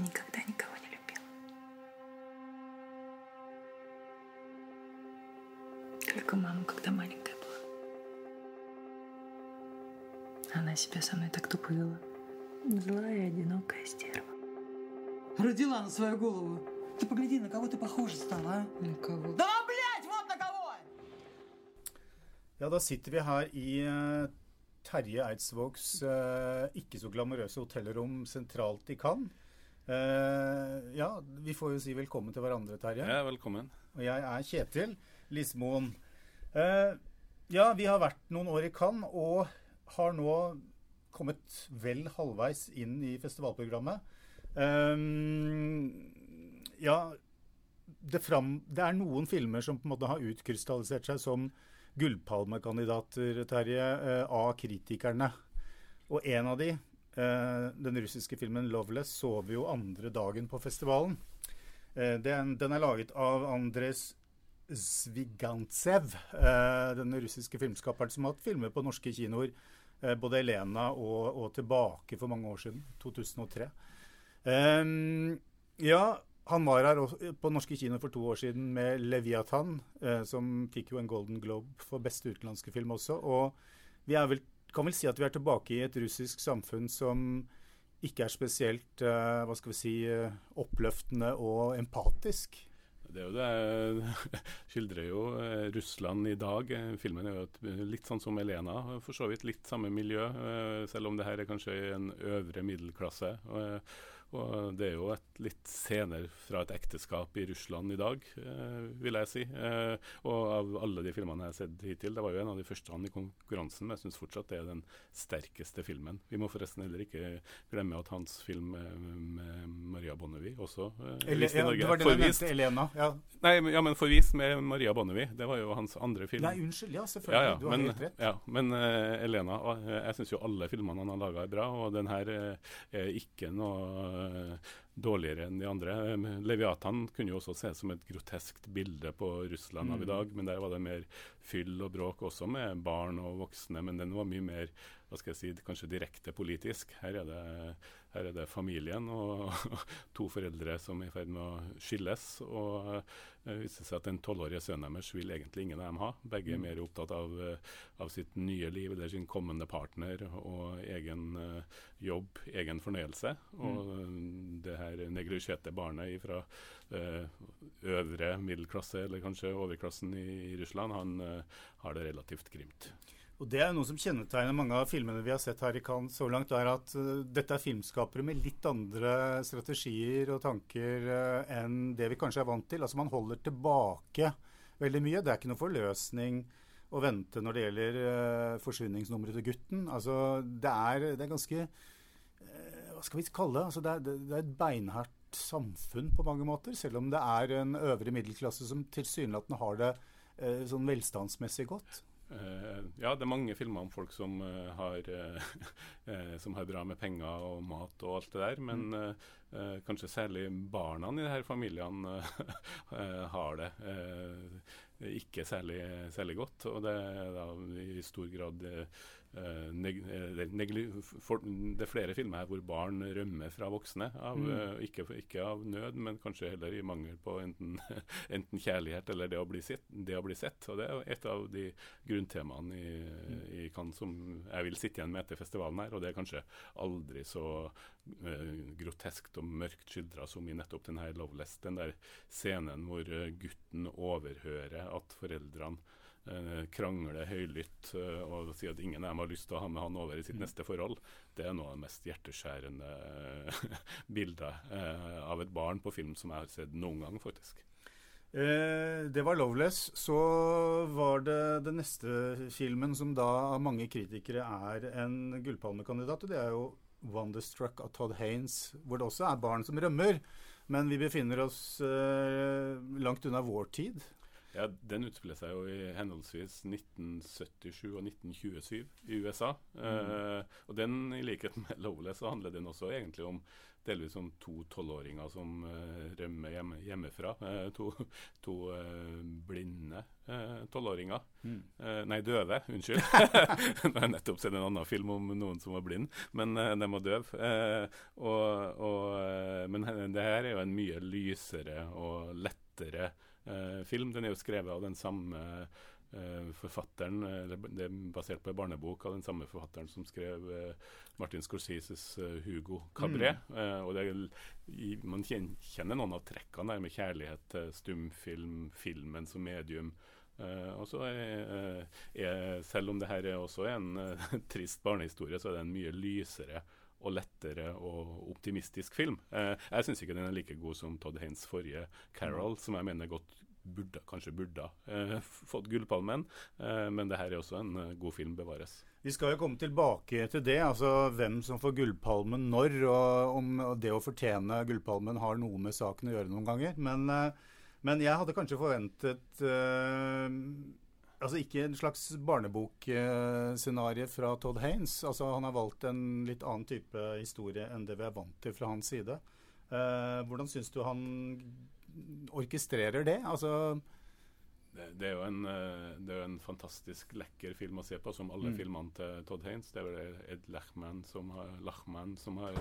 Я никогда никого не любила. Только маму, когда маленькая была. Она себя со мной так тупо вела. Злая, одинокая стерва. Родила на свою голову. Ты погляди, на кого ты похожа стала, а? На кого? Да, блядь, вот на кого! Ja, da sitter vi her i eh, Terje Eidsvågs eh, ikke så glamorøse hotellrom sentralt i Cannes. Eh, ja, vi får jo si velkommen til hverandre, Terje. Ja, velkommen. Og jeg er Kjetil Lismoen. Uh, ja, vi har vært noen år i Cannes og har nå kommet vel halvveis inn i festivalprogrammet. Eh, ja, det, fram, det er noen filmer som på en måte har utkrystallisert seg som gullpalmekandidater, Terje, uh, av kritikerne. Og en av de, den russiske filmen 'Loveless', så vi jo andre dagen på festivalen. Eh, den, den er laget av Andres Zvigantsev, eh, den russiske filmskaperen som har hatt filmer på norske kinoer. eh, både 'Elena' og, og 'Tilbake' for mange år siden. 2003. Eh, ja, han var her på norske kinoer for to år siden med 'Leviathan', eh, som fikk jo en Golden Globe for beste utenlandske film også. Og vi er vel, kan vel si at vi er tilbake i et russisk samfunn som ikke er spesielt eh, hva skal vi si, eh, oppløftende og empatisk. Det er jo det skildrer jo eh, Russland i dag. Eh, Filmen er jo litt sånn som Elena, for så vidt litt samme miljø. eh, Selv om det her er kanskje en øvre middelklasse. Og, det er jo et litt scener fra et ekteskap i Russland i dag, eh, vil jeg si. Eh, og av alle de filmene jeg har sett hittil, det var jo en av de første han i konkurransen, men jeg syns fortsatt det er den sterkeste filmen. Vi må forresten heller ikke glemme at hans film med, Maria Bonnevie også eh, Ele vist i ja, Norge. det var den jeg Forvist. Elena. Ja. Nei, ja, men 'Forvist' med Maria Bonnevie. Det var jo hans andre film. Nei, unnskyld. Ja, ja, selvfølgelig. ja, du har men, helt rett. ja, men eh, Elena, eh, jeg syns jo alle filmene han har laga er bra, og den her eh, er ikke noe dårligere enn de andre. Eh, 'Leviathan' kunne jo også ses som et groteskt bilde på Russland av i Mm. dag, men der var det mer fyll og bråk også med barn og voksne, men den var mye mer hva skal jeg si, kanskje direkte politisk. Her er det, her er det familien og to foreldre som er i ferd med å skilles. og det viser seg at Den tolvårige sønnen deres vil egentlig ingen av dem ha. Begge er Mm. mer opptatt av, eh, av sitt nye liv eller sin kommende partner og egen eh, jobb, egen fornøyelse. Og eh, det her neglisjerte barnet fra øvre middelklasse, eller kanskje overklassen i, i Russland, han eh, har det relativt grimt. Og Det er noe som kjennetegner mange av filmene vi har sett her i Cannes så langt, er at uh, dette er filmskapere med litt andre strategier og tanker uh, enn det vi kanskje er vant til. Altså Man holder tilbake veldig mye. Det er ikke noe forløsning å vente når det gjelder uh, forsvinningsnummeret til gutten. Altså Det er, det er ganske Hva skal vi kalle det? Altså, det, er, det er et beinhardt samfunn på mange måter, selv om det er en øvre middelklasse som tilsynelatende har det sånn velstandsmessig godt. Uh, ja, det er mange filmer om folk som, uh, har, uh, som har bra med penger og mat og alt det der, men kanskje særlig barna i disse familiene har det ikke særlig, særlig, godt. Og det er da i stor grad neg for, Det er flere filmer her hvor barn rømmer fra voksne. Av, Mm. ikke, ikke, av nød, men kanskje heller i mangel på enten, enten kjærlighet eller det å, bli sett, det å bli sett. Og det er et av de grunntemaene i, i Cannes som jeg vil sitte igjen med etter festivalen her. Og det er kanskje aldri så uh, groteskt og mørkt skildra som i nettopp den her Loveless. Den der scenen hvor gutten overhører at foreldrene uh, krangle høylytt uh, og si at ingen av dem har lyst til å ha med han over i sitt mm. neste forhold. Det er noe av det mest hjerteskjærende bildet av et barn på film som jeg har sett noen gang, faktisk. Eh, det var 'Loveless'. Så var det den neste filmen som da av mange kritikere er en gullpalmekandidat. Og det er jo 'Wonderstruck' av Todd Haines, hvor det også er barn som rømmer. Men vi befinner oss eh, langt unna vår tid. Ja, Den utspiller seg jo i henholdsvis 1977 og 1927 i USA. Mm. Eh, Og den, i likhet med Lowless, så handler den også egentlig om delvis om to tolvåringer som uh, rømmer hjemme, hjemmefra. Uh, to, to uh, blinde tolvåringer. Mm. nei, døve. Unnskyld. Nå har jeg nettopp sett en annen film om noen som var blind, men de var døve. Men det her er jo en mye lysere og lettere film. Den er jo skrevet av den samme Uh, forfatteren, uh, Det er basert på en barnebok av den samme forfatteren som skrev uh, Martin Scorseses 'Hugo Cabret'. Mm. og er, i, Man kjenner noen av trekkene der med kjærlighet til stumfilm, filmen som medium. og så er, er, Selv om det her er også en trist barnehistorie, så er det en mye lysere og lettere og optimistisk film. jeg syns ikke den er like god som Todd Haines forrige 'Carol', som jeg mener godt burde, kanskje burde eh, fått Gullpalmen. Eh, men det her er også en eh, god film bevares. Vi skal jo komme tilbake til det, altså hvem som får Gullpalmen når, og om det å fortjene Gullpalmen har noe med saken å gjøre noen ganger. Men, eh, men jeg hadde kanskje forventet eh, Altså ikke en slags barnebokscenario fra Todd Haines. Altså Han har valgt en litt annen type historie enn det vi er vant til fra hans side. Eh, hvordan syns du han orkestrerer det? Altså det, det, er en, eh, det, er jo en, fantastisk lekker film å se på, som alle mm. filmene til Todd Haines. Det er vel Ed Lachman som har, Lachman som har,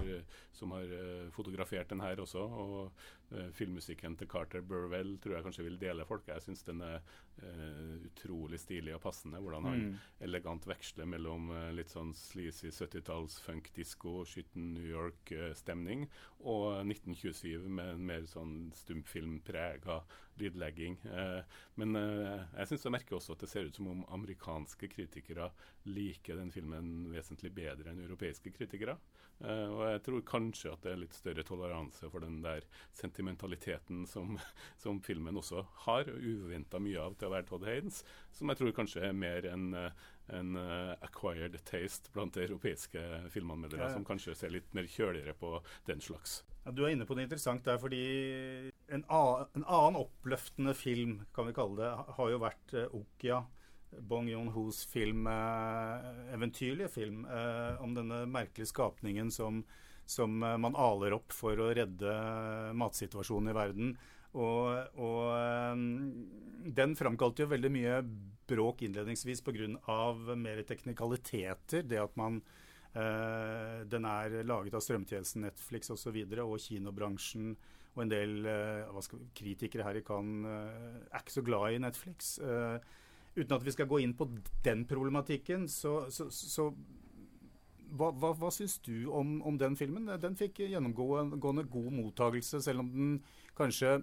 som har uh, fotografert den her også. Og filmmusikken til Carter Burwell tror jeg kanskje vil dele folk. Jeg syns den er uh, utrolig stilig og passende. Hvordan han mm. elegant veksler mellom litt sånn sleazy 70-talls funk-disko, skitten New York-stemning, og 1927 med en mer sånn stumfilmprega lydlegging. men jeg syns jeg merker også at det ser ut som om amerikanske kritikere liker den filmen vesentlig bedre enn europeiske kritikere. Uh, og jeg tror kanskje at det er litt større toleranse for den der sentimentaliteten som, som filmen også har, og uventa mye av til å være Todd Haynes, som jeg tror kanskje er mer en, en uh, acquired taste blant europeiske filmanmeldere, ja, ja. som kanskje ser litt mer kjøligere på den slags. Ja, du er inne på noe interessant der, fordi en, en, annen oppløftende film, kan vi kalle det, har jo vært uh, Okia Bong Joon-hos film, eh, eventyrlige film eh, om denne merkelige skapningen som, som, eh, man aler opp for å redde matsituasjonen i verden. Og, og den framkalte jo veldig mye bråk innledningsvis pga. mer teknikaliteter. Det at man Uh, den er laget av strømtjenesten Netflix osv. Og, så videre, og kinobransjen og en del uh, skal, kritikere her i Cannes uh, er ikke så glad i Netflix. Uten at vi skal gå inn på den problematikken, så, så, så hva, hva, hva syns du om, om, den filmen? Den fikk gjennomgående god mottagelse, selv om den kanskje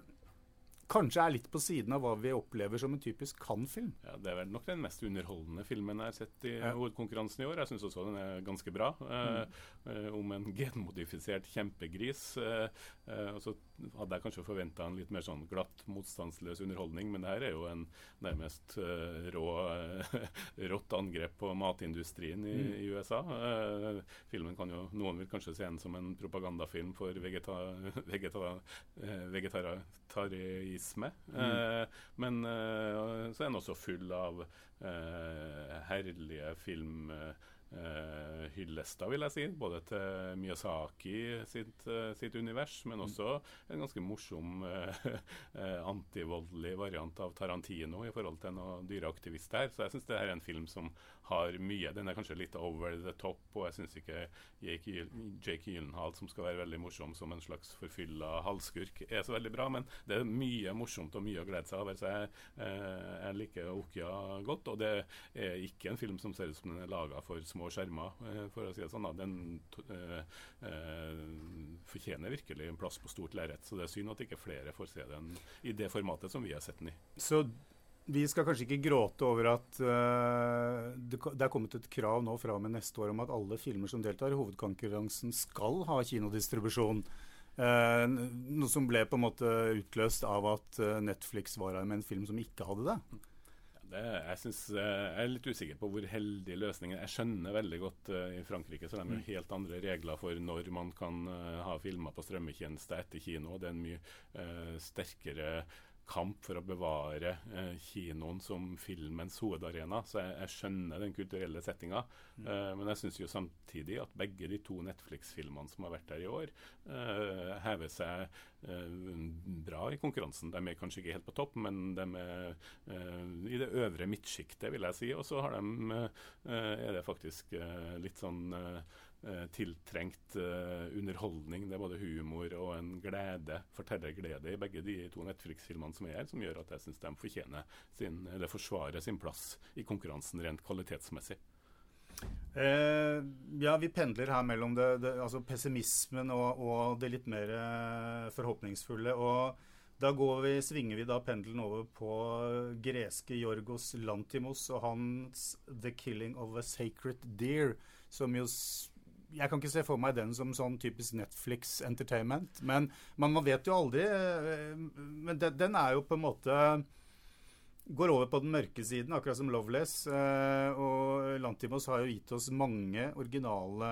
kanskje er litt på siden av hva vi opplever som en typisk Cannes-film. Ja, Det er vel nok den mest underholdende filmen jeg har sett i ja. hovedkonkurransen i år. Jeg syns også den er ganske bra. Eh, mm. Eh, om en genmodifisert kjempegris. Eh, uh, og så hadde jeg kanskje forventa en litt mer sånn glatt, motstandsløs underholdning, men det her er jo en nærmest rå, rått angrep på matindustrien i, mm. i USA. filmen kan jo Noen vil kanskje se den som en propagandafilm for vegeta, vegeta, vegetarianisme. Mm. men så er den også full av herlige film uh, hyllester, vil jeg si. Både til Miyazaki sitt, uh, sitt univers, men også en ganske morsom uh, antivoldelig variant av Tarantino i forhold til noen dyreaktivist her. Så jeg syns det her er en film som har mye. Den er kanskje litt over the top, og jeg syns ikke Jake, Jake Gyllenhaal, som skal være veldig morsom som en slags forfylla halvskurk, er så veldig bra. Men det er mye morsomt og mye å glede seg over. Så jeg, jeg liker Okia godt. Og det er ikke en film som ser ut som den er laga for små små skjermer, eh, for å si det sånn. Den uh, uh, fortjener virkelig en plass på stort lerret. Så det er synd at ikke flere får se den i det formatet som vi har sett den i. Så vi skal kanskje ikke gråte over at uh, det, det, er kommet et krav nå fra og med neste år om at alle filmer som deltar i hovedkonkurransen, skal ha kinodistribusjon. Uh, noe som ble på en måte utløst av at Netflix var her med en film som ikke hadde det. Det, jeg, synes, eh, jeg, er litt usikker på hvor heldig løsningen Jeg skjønner veldig godt uh, i Frankrike så er det mm. helt andre regler for når man kan uh, ha filmer på strømmetjeneste etter kino. Det er en mye uh, sterkere kamp for å bevare eh, kinoen som filmens hovedarena. Så jeg, jeg skjønner den kulturelle settinga. Mm. Eh, men jeg syns jo samtidig at begge de to Netflix-filmene som har vært der i år, eh, hever seg eh, bra i konkurransen. De er kanskje ikke helt på topp, men de er eh, i det øvre midtsjiktet, vil jeg si. Og så er det faktisk litt sånn Eh, tiltrengt uh, underholdning. Det er både humor og en glede, fortellerglede i begge de to Netflix-filmene som er her, som gjør at jeg syns de fortjener sin, eller forsvarer sin plass i konkurransen rent kvalitetsmessig. Eh, ja, vi pendler her mellom det, det, altså pessimismen og, og, det litt mer eh, forhåpningsfulle. og da vi, svinger vi da pendelen over på greske Jorgos Lantimos og hans 'The Killing of a Sacred Deer', som jo jeg kan ikke se for meg den som sånn typisk Netflix entertainment. Men man, vet jo aldri. Eh, men den, den, er jo på en måte Går over på den mørke siden, akkurat som Loveless. Eh, og Lantimos har jo gitt oss mange originale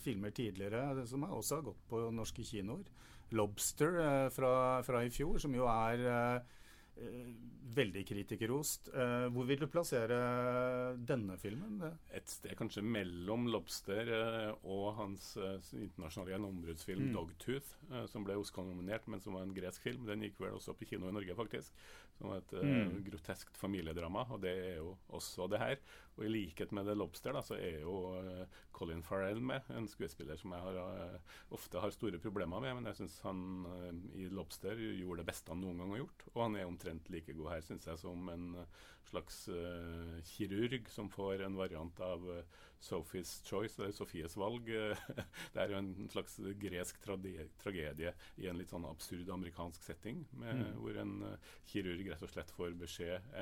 filmer tidligere som også har gått på norske kinoer. 'Lobster' eh, fra, fra i fjor, som jo er Eh, veldig kritikerrost. Eh, hvor vil du plassere denne filmen? Et sted kanskje mellom 'Lobster' eh, og hans internasjonale gjennombruddsfilm mm. 'Dogtooth', som ble Oscar-nominert, men som var en gresk film. Den gikk vel også på kino i Norge, faktisk. Som et mm. groteskt familiedrama, og det er jo også det her. Og i likhet med The Lobster da, så er jo uh, Colin Farrell med, en skuespiller som jeg har, uh, ofte har store problemer med. Men jeg syns han uh, i Lobster gjorde det beste han noen gang har gjort. Og han er omtrent like god her, syns jeg, som en slags kirurg som får en variant av Sophie's Choice, eller Sofies valg. det er jo en slags gresk tragedie i en litt sånn absurd amerikansk setting, med, mm. hvor en kirurg rett og slett får beskjed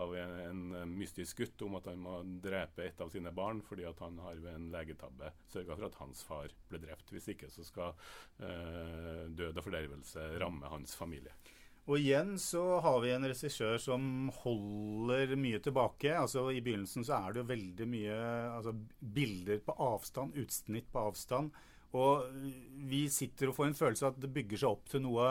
av en, en mystisk gutt om at han må drepe et av sine barn fordi at han har ved en legetabbe sørga for at hans far ble drept. Hvis ikke så skal eh, død og fordervelse ramme hans familie. Og igjen så har vi en regissør som holder mye tilbake. Altså I begynnelsen så er det jo veldig mye altså, bilder på avstand, utsnitt på avstand. Og vi sitter og får en følelse av at det bygger seg opp til noe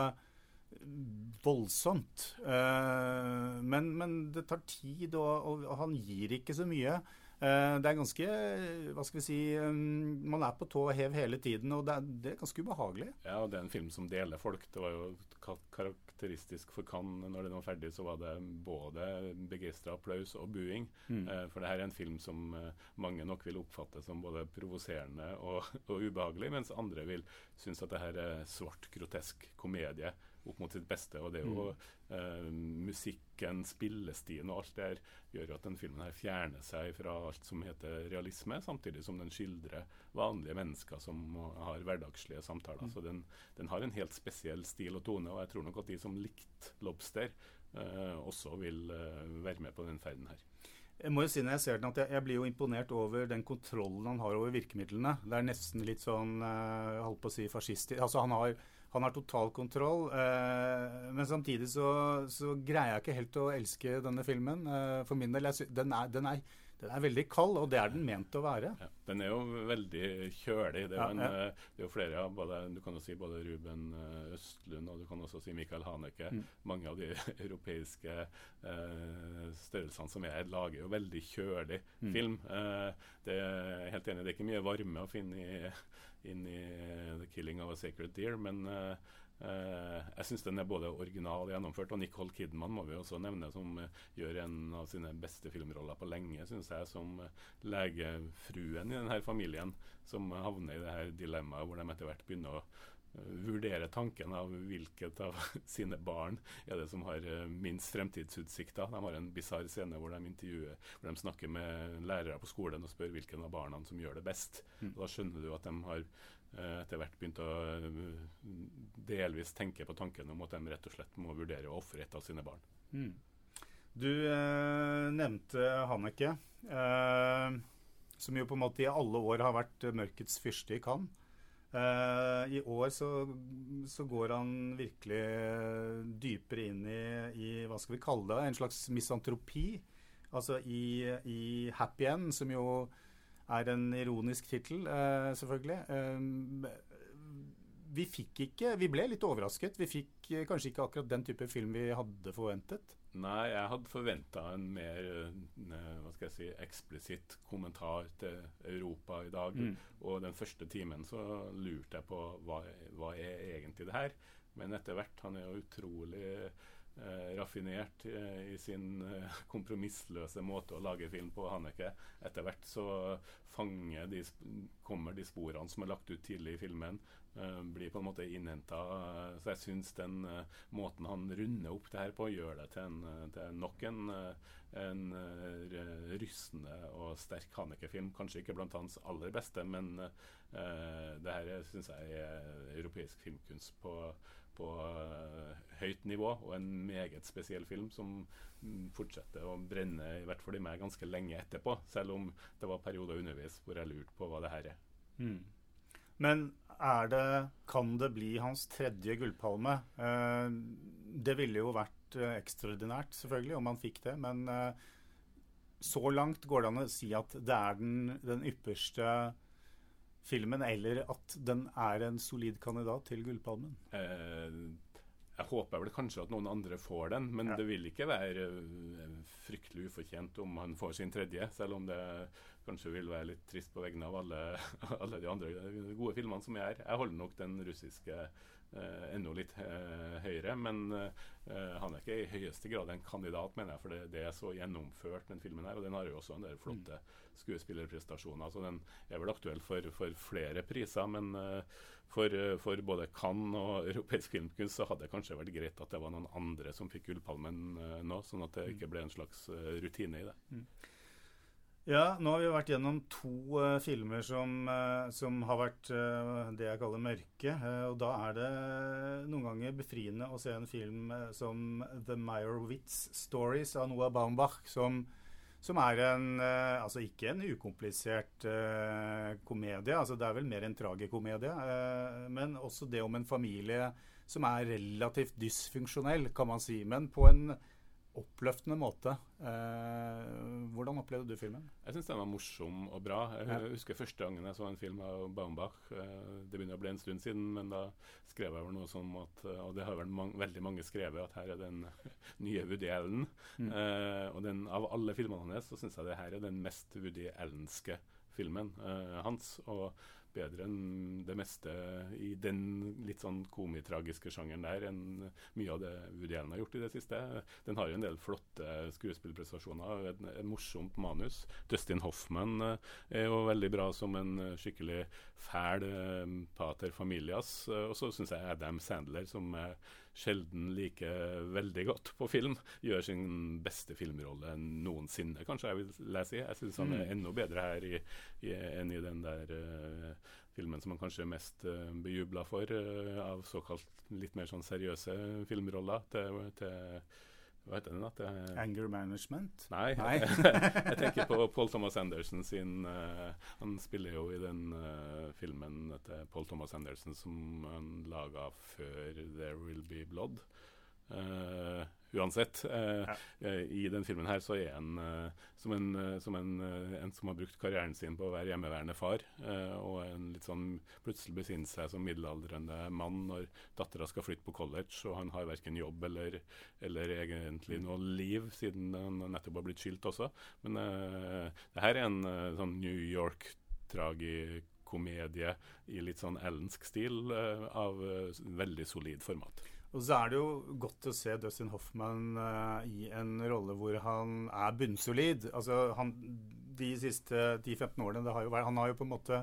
voldsomt. Uh, men, men, det tar tid, og, og, han gir ikke så mye. Uh, det er ganske Hva skal vi si um, Man er på tå og hev hele tiden, og det er, det er, ganske ubehagelig. Ja, og det er en film som deler folk. Det var jo karakteristisk for Cannes når den var ferdig, så var det både begeistra applaus og buing. Mm. Eh, for det her er en film som mange nok vil oppfatte som både provoserende og, og ubehagelig, mens andre vil synes at det her er svart, grotesk komedie opp mot sitt beste. Og det er jo mm. eh, musikken, spillestien og alt der gjør at den filmen her fjerner seg fra alt som heter realisme, samtidig som den skildrer vanlige mennesker som har hverdagslige samtaler. Mm. Så den, den, har en helt spesiell stil og tone, og jeg tror nok at de som likte 'Lobster', eh, også vil eh, være med på den ferden her. Jeg må jo si når jeg ser den at jeg, jeg, blir jo imponert over den kontrollen han har over virkemidlene. Det er nesten litt sånn uh, holdt på å si fascistisk. Altså han har han har total kontroll. Eh, men samtidig så, så, greier jeg ikke helt å elske denne filmen. Eh, for min del, jeg, den, er, den, er, den, er, veldig kald, og det er den ment å være. Ja, den er jo veldig kjølig. Det er, ja, en, ja. Eh, det er jo flere av både, Du kan jo si både Ruben eh, Østlund og du kan også si Michael Haneke. Mm. Mange av de europeiske eh, størrelsene som er lager jo veldig kjølig mm. film. Eh, det er helt enig, det er ikke mye varme å finne i inn i uh, 'The Killing of a Sacred Deer'. Men uh, uh, jeg syns den er både original og gjennomført. Og Nicole Kidman må vi også nevne, som gjør en av sine beste filmroller på lenge, syns jeg, som legefruen i denne familien, som havner i det her dilemmaet hvor de etter hvert begynner å vurdere tanken av hvilket av sine barn er det som har minst fremtidsutsikter. De har en bisarr scene hvor de intervjuer, hvor de snakker med lærere på skolen og spør hvilken av barna som gjør det best. Mm. Da skjønner du at de har eh, etter hvert begynt å eh, delvis tenke på tanken om at de rett og slett må vurdere å ofre et av sine barn. Mm. Du eh, nevnte Hanneke, eh, som jo på en måte i alle år har vært mørkets fyrste i Cannes. Uh, I år så, så, går han virkelig dypere inn i, i, hva skal vi kalle det, en slags misantropi. Altså i, i Happy End, som jo er en ironisk tittel, uh, selvfølgelig. Uh, vi fikk ikke Vi ble litt overrasket. Vi fikk eh, kanskje ikke akkurat den type film vi hadde forventet. Nei, jeg hadde forventa en mer eh, hva skal jeg si, eksplisitt kommentar til Europa i dag. Mm. Og den første timen så lurte jeg på hva, hva er egentlig det her. Men etter hvert Han er jo utrolig eh, raffinert eh, i sin eh, kompromissløse måte å lage film på. Haneke. Etter hvert så fanger de, kommer de sporene som er lagt ut tidlig i filmen, eh, blir på en måte innhenta. så jeg syns den eh, måten han runder opp det her på, gjør det til, en, eh, til nok en, en rystende og sterk Haneke-film. Kanskje ikke blant hans aller beste, men det her syns jeg er europeisk filmkunst på, på eh, høyt nivå, og en meget spesiell film som mm, fortsetter å brenne, i hvert fall i meg, ganske lenge etterpå. Selv om det var perioder underveis hvor jeg lurte på hva det her er. Mm. Men er det, kan det bli hans tredje gullpalme? Eh, det ville jo vært eh, ekstraordinært, selvfølgelig, om han fikk det. Men eh, så langt går det an å si at det er den, den ypperste filmen, eller at den er en solid kandidat til gullpalmen. Eh, jeg håper vel kanskje at noen andre får den, men Ja. det vil ikke være eh, fryktelig ufortjent om han får sin tredje, selv om det kanskje vil være litt trist på vegne av alle, alle de andre gode filmene som er her. Jeg holder nok den russiske enda litt eh, høyere, men eh, han er ikke i høyeste grad en kandidat, mener jeg, for det, det er så gjennomført, den filmen her. Og den har jo også en del flotte skuespillerprestasjoner, så den er vel aktuell for, for flere priser. Men eh, for, eh, for både Cannes og europeisk filmkunst så hadde det kanskje vært greit at det var noen andre som fikk Gullpalmen eh, nå, sånn at det ikke ble en slags eh, rutine i det. Ja, nå har vi vært gjennom to uh, filmer som, uh, som har vært uh, det jeg kaller mørke. og da er det noen ganger befriende å se en film som The Meyerowitz Stories av Noah Baumbach, som, som er en Altså ikke en ukomplisert komedie, altså det er vel mer en tragikomedie, men også det om en familie som er relativt dysfunksjonell, kan man si, men på en oppløftende måte. Eh, hvordan opplevde du filmen? Jeg syns den var morsom og bra. Jeg husker første gangen jeg så en film av Baumbach. eh, Det begynner å bli en stund siden, men da skrev jeg vel noe som at eh, Og det har vel mang veldig mange skrevet, at her er den nye Woody Allen. Mm. Eh, og den, av alle filmene hans så syns jeg det her er den mest Woody Allenske filmen eh, hans. Og bedre enn det meste i den litt sånn komitragiske sjangeren der enn mye av det Woody Allen har gjort i det siste. Den har jo en del flotte skuespillprestasjoner, et, et morsomt manus. Dustin Hoffman eh, er jo veldig bra som en skikkelig fæl eh, pater familias. Eh, og så syns jeg Adam Sandler, som jeg sjelden liker veldig godt på film, gjør sin beste filmrolle noensinne, kanskje jeg vil lese si. Jeg syns han er Mm. enda bedre her i, i, enn i den der uh, filmen som han kanskje er mest uh, bejubla for, uh, av såkalt litt mer sånn seriøse filmroller, til, til Hva heter den? Til, Anger Management? Nei, Nei. jeg tenker på Paul Thomas Anderson sin uh, Han spiller jo i den uh, filmen etter Paul Thomas Anderson som han laga før 'There Will Be Blood'. Eh, uansett, eh, Ja. eh, i den filmen her så er han eh, som, en, som en, en som har brukt karrieren sin på å være hjemmeværende far, og en litt sånn plutselig besinne seg som middelaldrende mann når dattera skal flytte på college, og han har verken jobb eller, eller egentlig noe liv, siden han nettopp har blitt skilt også. Men eh, det her er en sånn New York-tragikomedie i litt sånn ellensk stil uh, av uh, veldig solid format. Og så er det jo godt å se Dustin Hoffman uh, i en rolle hvor han er bunnsolid. Altså, han, de siste 10-15 årene det har vært, Han har jo på en måte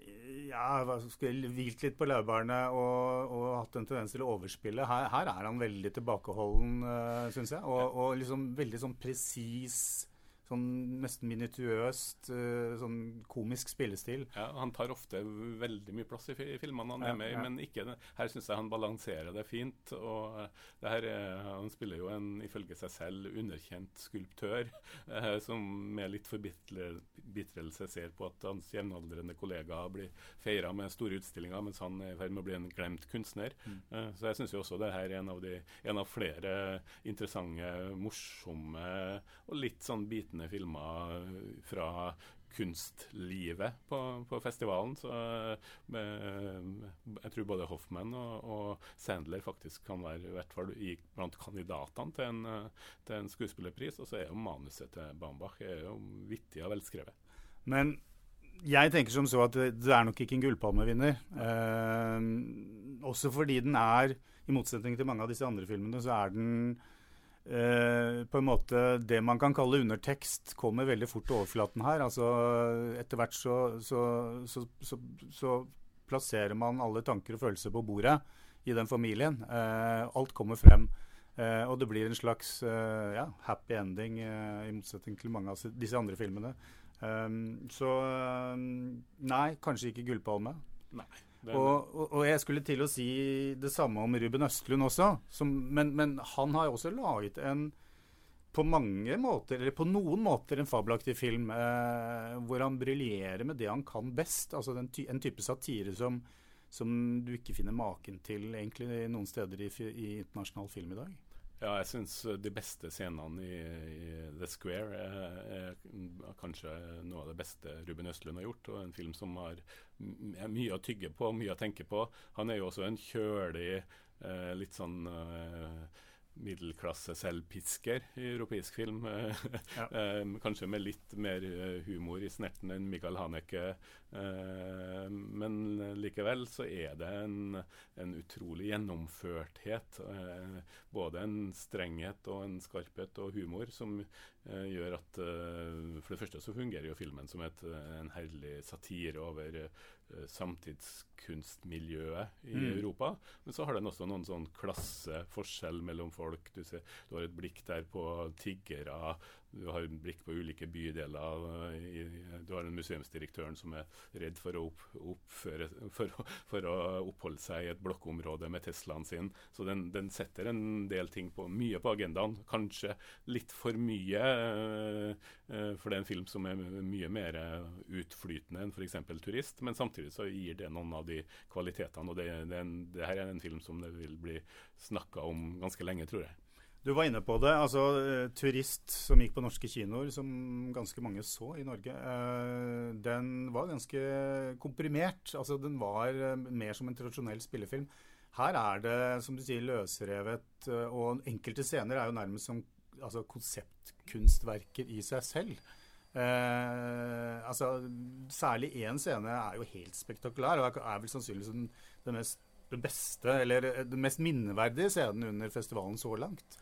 eh, ja, hvilt litt på laurbærene og, og hatt en tendens til å overspille. Her, her er han veldig tilbakeholden, uh, syns jeg. Og, og liksom veldig sånn presis, sånn nesten minutiøst, eh, sånn komisk spillestil. Ja, Han tar ofte veldig mye plass i filmene han er med i, ja. men ikke, her syns jeg han balanserer det fint. og eh, det her er, Han spiller jo en ifølge seg selv underkjent skulptør, eh, som med litt forbitrelse ser på at hans jevnaldrende kollegaer blir feira med store utstillinger, mens han er i ferd med å bli en glemt kunstner. Mm. Eh, så jeg syns jo også det her er en av, de, en av flere interessante, morsomme og litt sånn bitende filmer fra kunstlivet på, på festivalen. Så eh, jeg tror både Hoffman og, og, Sandler faktisk kan være i hvert fall i, blant kandidatene til en, til en skuespillerpris. Og så er jo manuset til Bambach er jo vittig og velskrevet. Men jeg tenker som så at det er nok ikke en gullpalmevinner. Eh, også fordi den er, i motsetning til mange av disse andre filmene, så er den eh, på en måte Det man kan kalle undertekst, kommer veldig fort til overflaten her. Altså Etter hvert så, så, så, så, plasserer man alle tanker og følelser på bordet i den familien. Uh, alt kommer frem. Uh, og det blir en slags uh, ja, happy ending, uh, i motsetning til mange av disse andre filmene. Um, så nei, kanskje ikke gullpalme. Nei. Og, og, jeg skulle til å si det samme om Ruben Østlund også. Som, men, men, han har jo også laget en på mange måter, eller på noen måter, en fabelaktig film eh, hvor han briljerer med det han kan best. Altså ty en type satire som, som, du ikke finner maken til egentlig noen steder i, i internasjonal film i dag. Ja, jeg syns eh, de beste scenene i, i The Square er, er, kanskje noe av det beste Ruben Østlund har gjort. Og en film som har mye å tygge på, mye å tenke på. Han er jo også en kjølig, eh, litt sånn eh, middelklasse selvpisker i europeisk film. Ja. kanskje med litt mer humor i snerten enn Michael Haneke. men likevel så er det en, en utrolig gjennomførthet. både en strenghet og en skarphet og humor som gjør at For det første så fungerer jo filmen som et, en herlig satire over Eh, samtidskunstmiljøet i mm. Europa. Men så har den også noen sånn klasseforskjell mellom folk. Du, ser, du har et blikk der på tiggere, du har et blikk på ulike bydeler. Du har en museumsdirektøren som er redd for å, opp, oppføre, for, for, å oppholde seg i et blokkområde med Teslaen sin. Så den, den, setter en del ting på, mye på agendaen. Kanskje litt for mye, uh, for det er en film som er mye mer utflytende enn f.eks. 'Turist'. Men samtidig så gir det noen av de kvalitetene. Og det, det, en, det her er en film som det vil bli snakka om ganske lenge, tror jeg. Du var inne på det. altså uh, 'Turist', som gikk på norske kinoer, som ganske mange så i Norge, uh, den var ganske komprimert. altså Den var uh, mer som en tradisjonell spillefilm. Her er det, som du sier, løsrevet, og enkelte scener er jo nærmest som altså, konseptkunstverker i seg selv. Altså, Særlig én scene er jo helt spektakulær, og er vel sannsynligvis den, den mest den beste, eller den mest minneverdige scenen under festivalen så langt.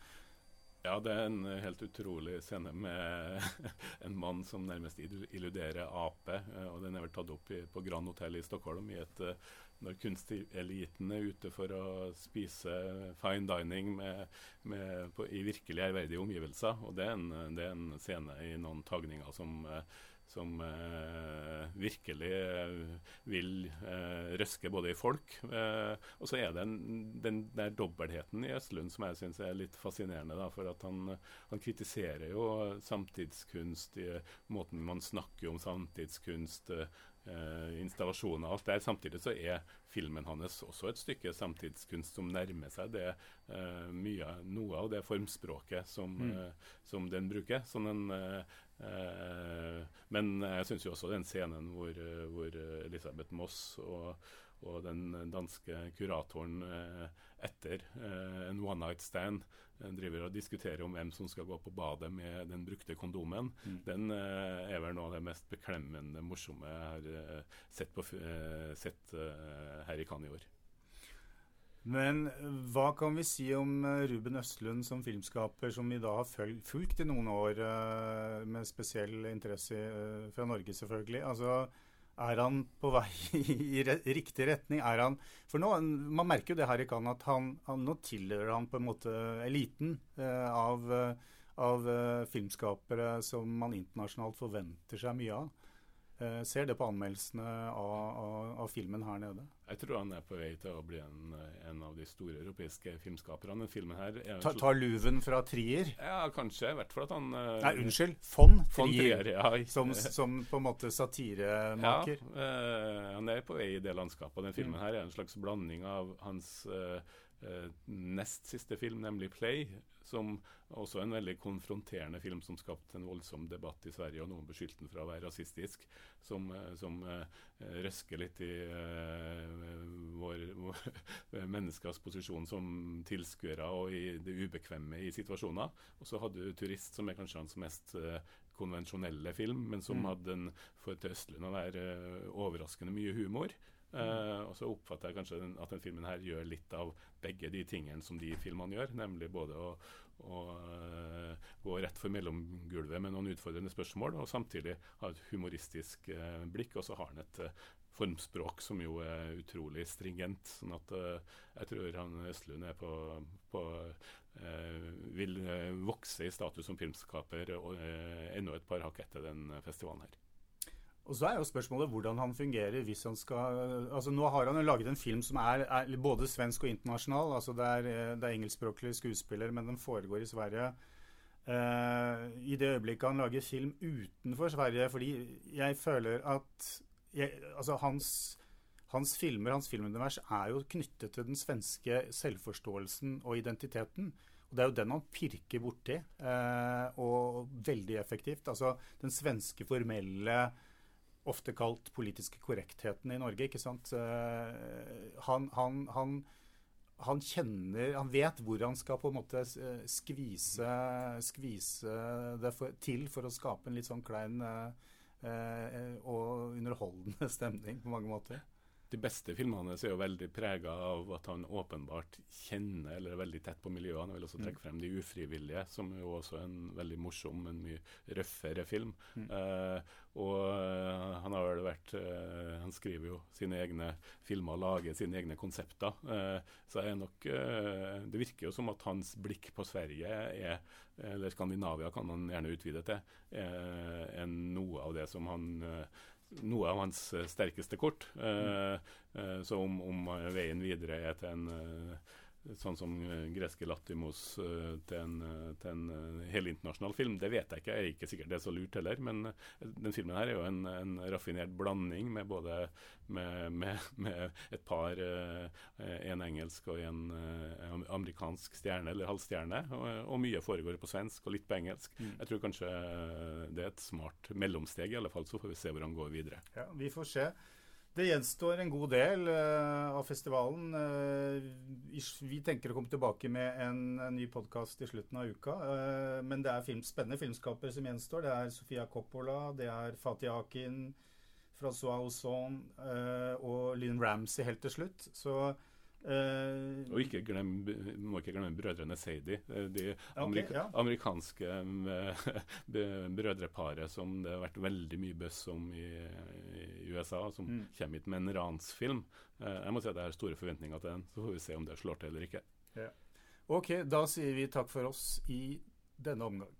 Ja, det er en helt utrolig scene med en mann som nærmest illuderer ape. Eh, og Den er vel tatt opp i, på Grand Hotel i Stockholm i et, eh, når kunsteliten er ute for å spise fine dining med, med, på, i virkelig ærverdige omgivelser. Og det er, en, det er, en, scene i noen tagninger som eh, som eh, virkelig eh, vil eh, røske både i folk. Eh, og så er det en, den der dobbeltheten i Østlund som jeg syns er litt fascinerende. Da, for at han, han, kritiserer jo samtidskunst i måten man snakker om samtidskunst. Eh, installasjoner og alt der. Samtidig så er filmen hans også et stykke samtidskunst som nærmer seg det eh, mye, noe av det formspråket som, mm. som den bruker. Sånn en Eh, men jeg syns jo også den scenen hvor, hvor Elisabeth Moss og, og, den danske kuratoren eh, etter eh, en one night stand driver og diskuterer om hvem som skal gå på badet med den brukte kondomen, mm. den er vel noe av det mest beklemmende morsomme jeg har sett, på, sett her i Cannes i år. Men hva kan vi si om eh, Ruben Østlund som filmskaper, som vi da har fulgt i noen år, uh, med spesiell interesse fra Norge, selvfølgelig. Altså, er han på vei i riktig retning? Er han For nå, man merker jo det her i Cannes, at han, han, nå tilhører han på en måte eliten av, av filmskapere som man internasjonalt forventer seg mye av. Eh, ser det på anmeldelsene av, av, av, filmen her nede? Jeg tror han er på vei til å bli en, en av de store europeiske filmskaperne. filmen her Ta, Tar luven fra Trier? Ja, kanskje. I hvert fall at han uh, Nei, unnskyld. Von Trier. Trier ja. som, som, på en måte satiremaker. Ja, uh, han er på vei i det landskapet. Den filmen mm. her er en slags blanding av hans eh, nest siste film, nemlig 'Play', som også er en veldig konfronterende film som skapte en voldsom debatt i Sverige, og noen beskyldte den for å være rasistisk, som, eh, som uh, røsker litt i uh, vår, vår menneskers posisjon som tilskuere og i det ubekvemme i situasjoner. Og så hadde du 'Turist', som er kanskje hans mest uh, konvensjonelle film, men som mm. hadde en, for til Østlund å være overraskende mye humor. Uh, og så oppfatter jeg kanskje den, at den filmen her gjør litt av begge de tingene som de filmene gjør, nemlig både å, å uh, gå rett for mellomgulvet med noen utfordrende spørsmål, og samtidig ha et humoristisk uh, blikk. Og så har han et formspråk som jo er utrolig stringent. sånn at jeg tror han Østlund er på, på vil vokse i status som filmskaper og, enda et par hakk etter den festivalen her. Og så er jo spørsmålet hvordan han fungerer hvis han skal altså Nå har han jo laget en film som er, er både svensk og internasjonal. altså Det er, det er engelskspråklig skuespiller, men den foregår i Sverige. Uh, I det øyeblikket han lager film utenfor Sverige Fordi jeg føler at jeg, altså hans, hans filmer, hans filmunivers, er jo knyttet til den svenske selvforståelsen og identiteten. Og Det er jo den han pirker borti, uh, og veldig effektivt. Altså den svenske formelle ofte kalt politiske korrektheten i Norge. ikke sant? Eh, han, han, han, han, kjenner Han vet hvor han skal på en måte eh, skvise, skvise det for, til for å skape en litt sånn klein eh, og underholdende stemning på mange måter de beste filmene hans er jo veldig prega av at han åpenbart kjenner eller er veldig tett på miljøet. Han vil også trekke mm. frem De ufrivillige, som er jo også en veldig morsom, men mye røffere film. Mm. Eh, og uh, han har vel vært eh, Han skriver jo sine egne filmer og lager sine egne konsepter. så er nok Det virker jo som at hans blikk på Sverige er eller Skandinavia kan han gjerne utvide til, er noe av det som han noe av hans eh, sterkeste kort. Mm. så om, om, veien videre er til en sånn som greske Latimos til en, til en helinternasjonal film, det vet jeg ikke. Jeg er ikke sikkert det er så lurt heller. Men den filmen her er jo en, en raffinert blanding med både med, med, med et par En engelsk og en amerikansk stjerne, eller halvstjerne. Og, og, mye foregår på svensk og litt på engelsk. Mm. Jeg tror kanskje det er et smart mellomsteg, i alle fall. Så får vi se hvor han går videre. Ja, vi får se. Det gjenstår en god del uh, av festivalen. Uh, vi tenker å komme tilbake med en, en ny podkast i slutten av uka. Uh, men det er film, spennende filmskapere som gjenstår. Det er Sofia Coppola, det er Fatih Akin, Francois Ozon og Lynn Ramsey helt til slutt. Så Uh, og ikke glem, må ikke glemme brødrene Sadie. Eh, de amerika okay, ja. amerikanske uh, brødreparet som det har vært veldig mye buzz om i, i USA, som mm. kommer hit med en ransfilm. Uh, jeg må si at jeg har store forventninger til den. Så får vi se om det slår til eller ikke. Ja. Ok, da sier vi takk for oss i denne omgang.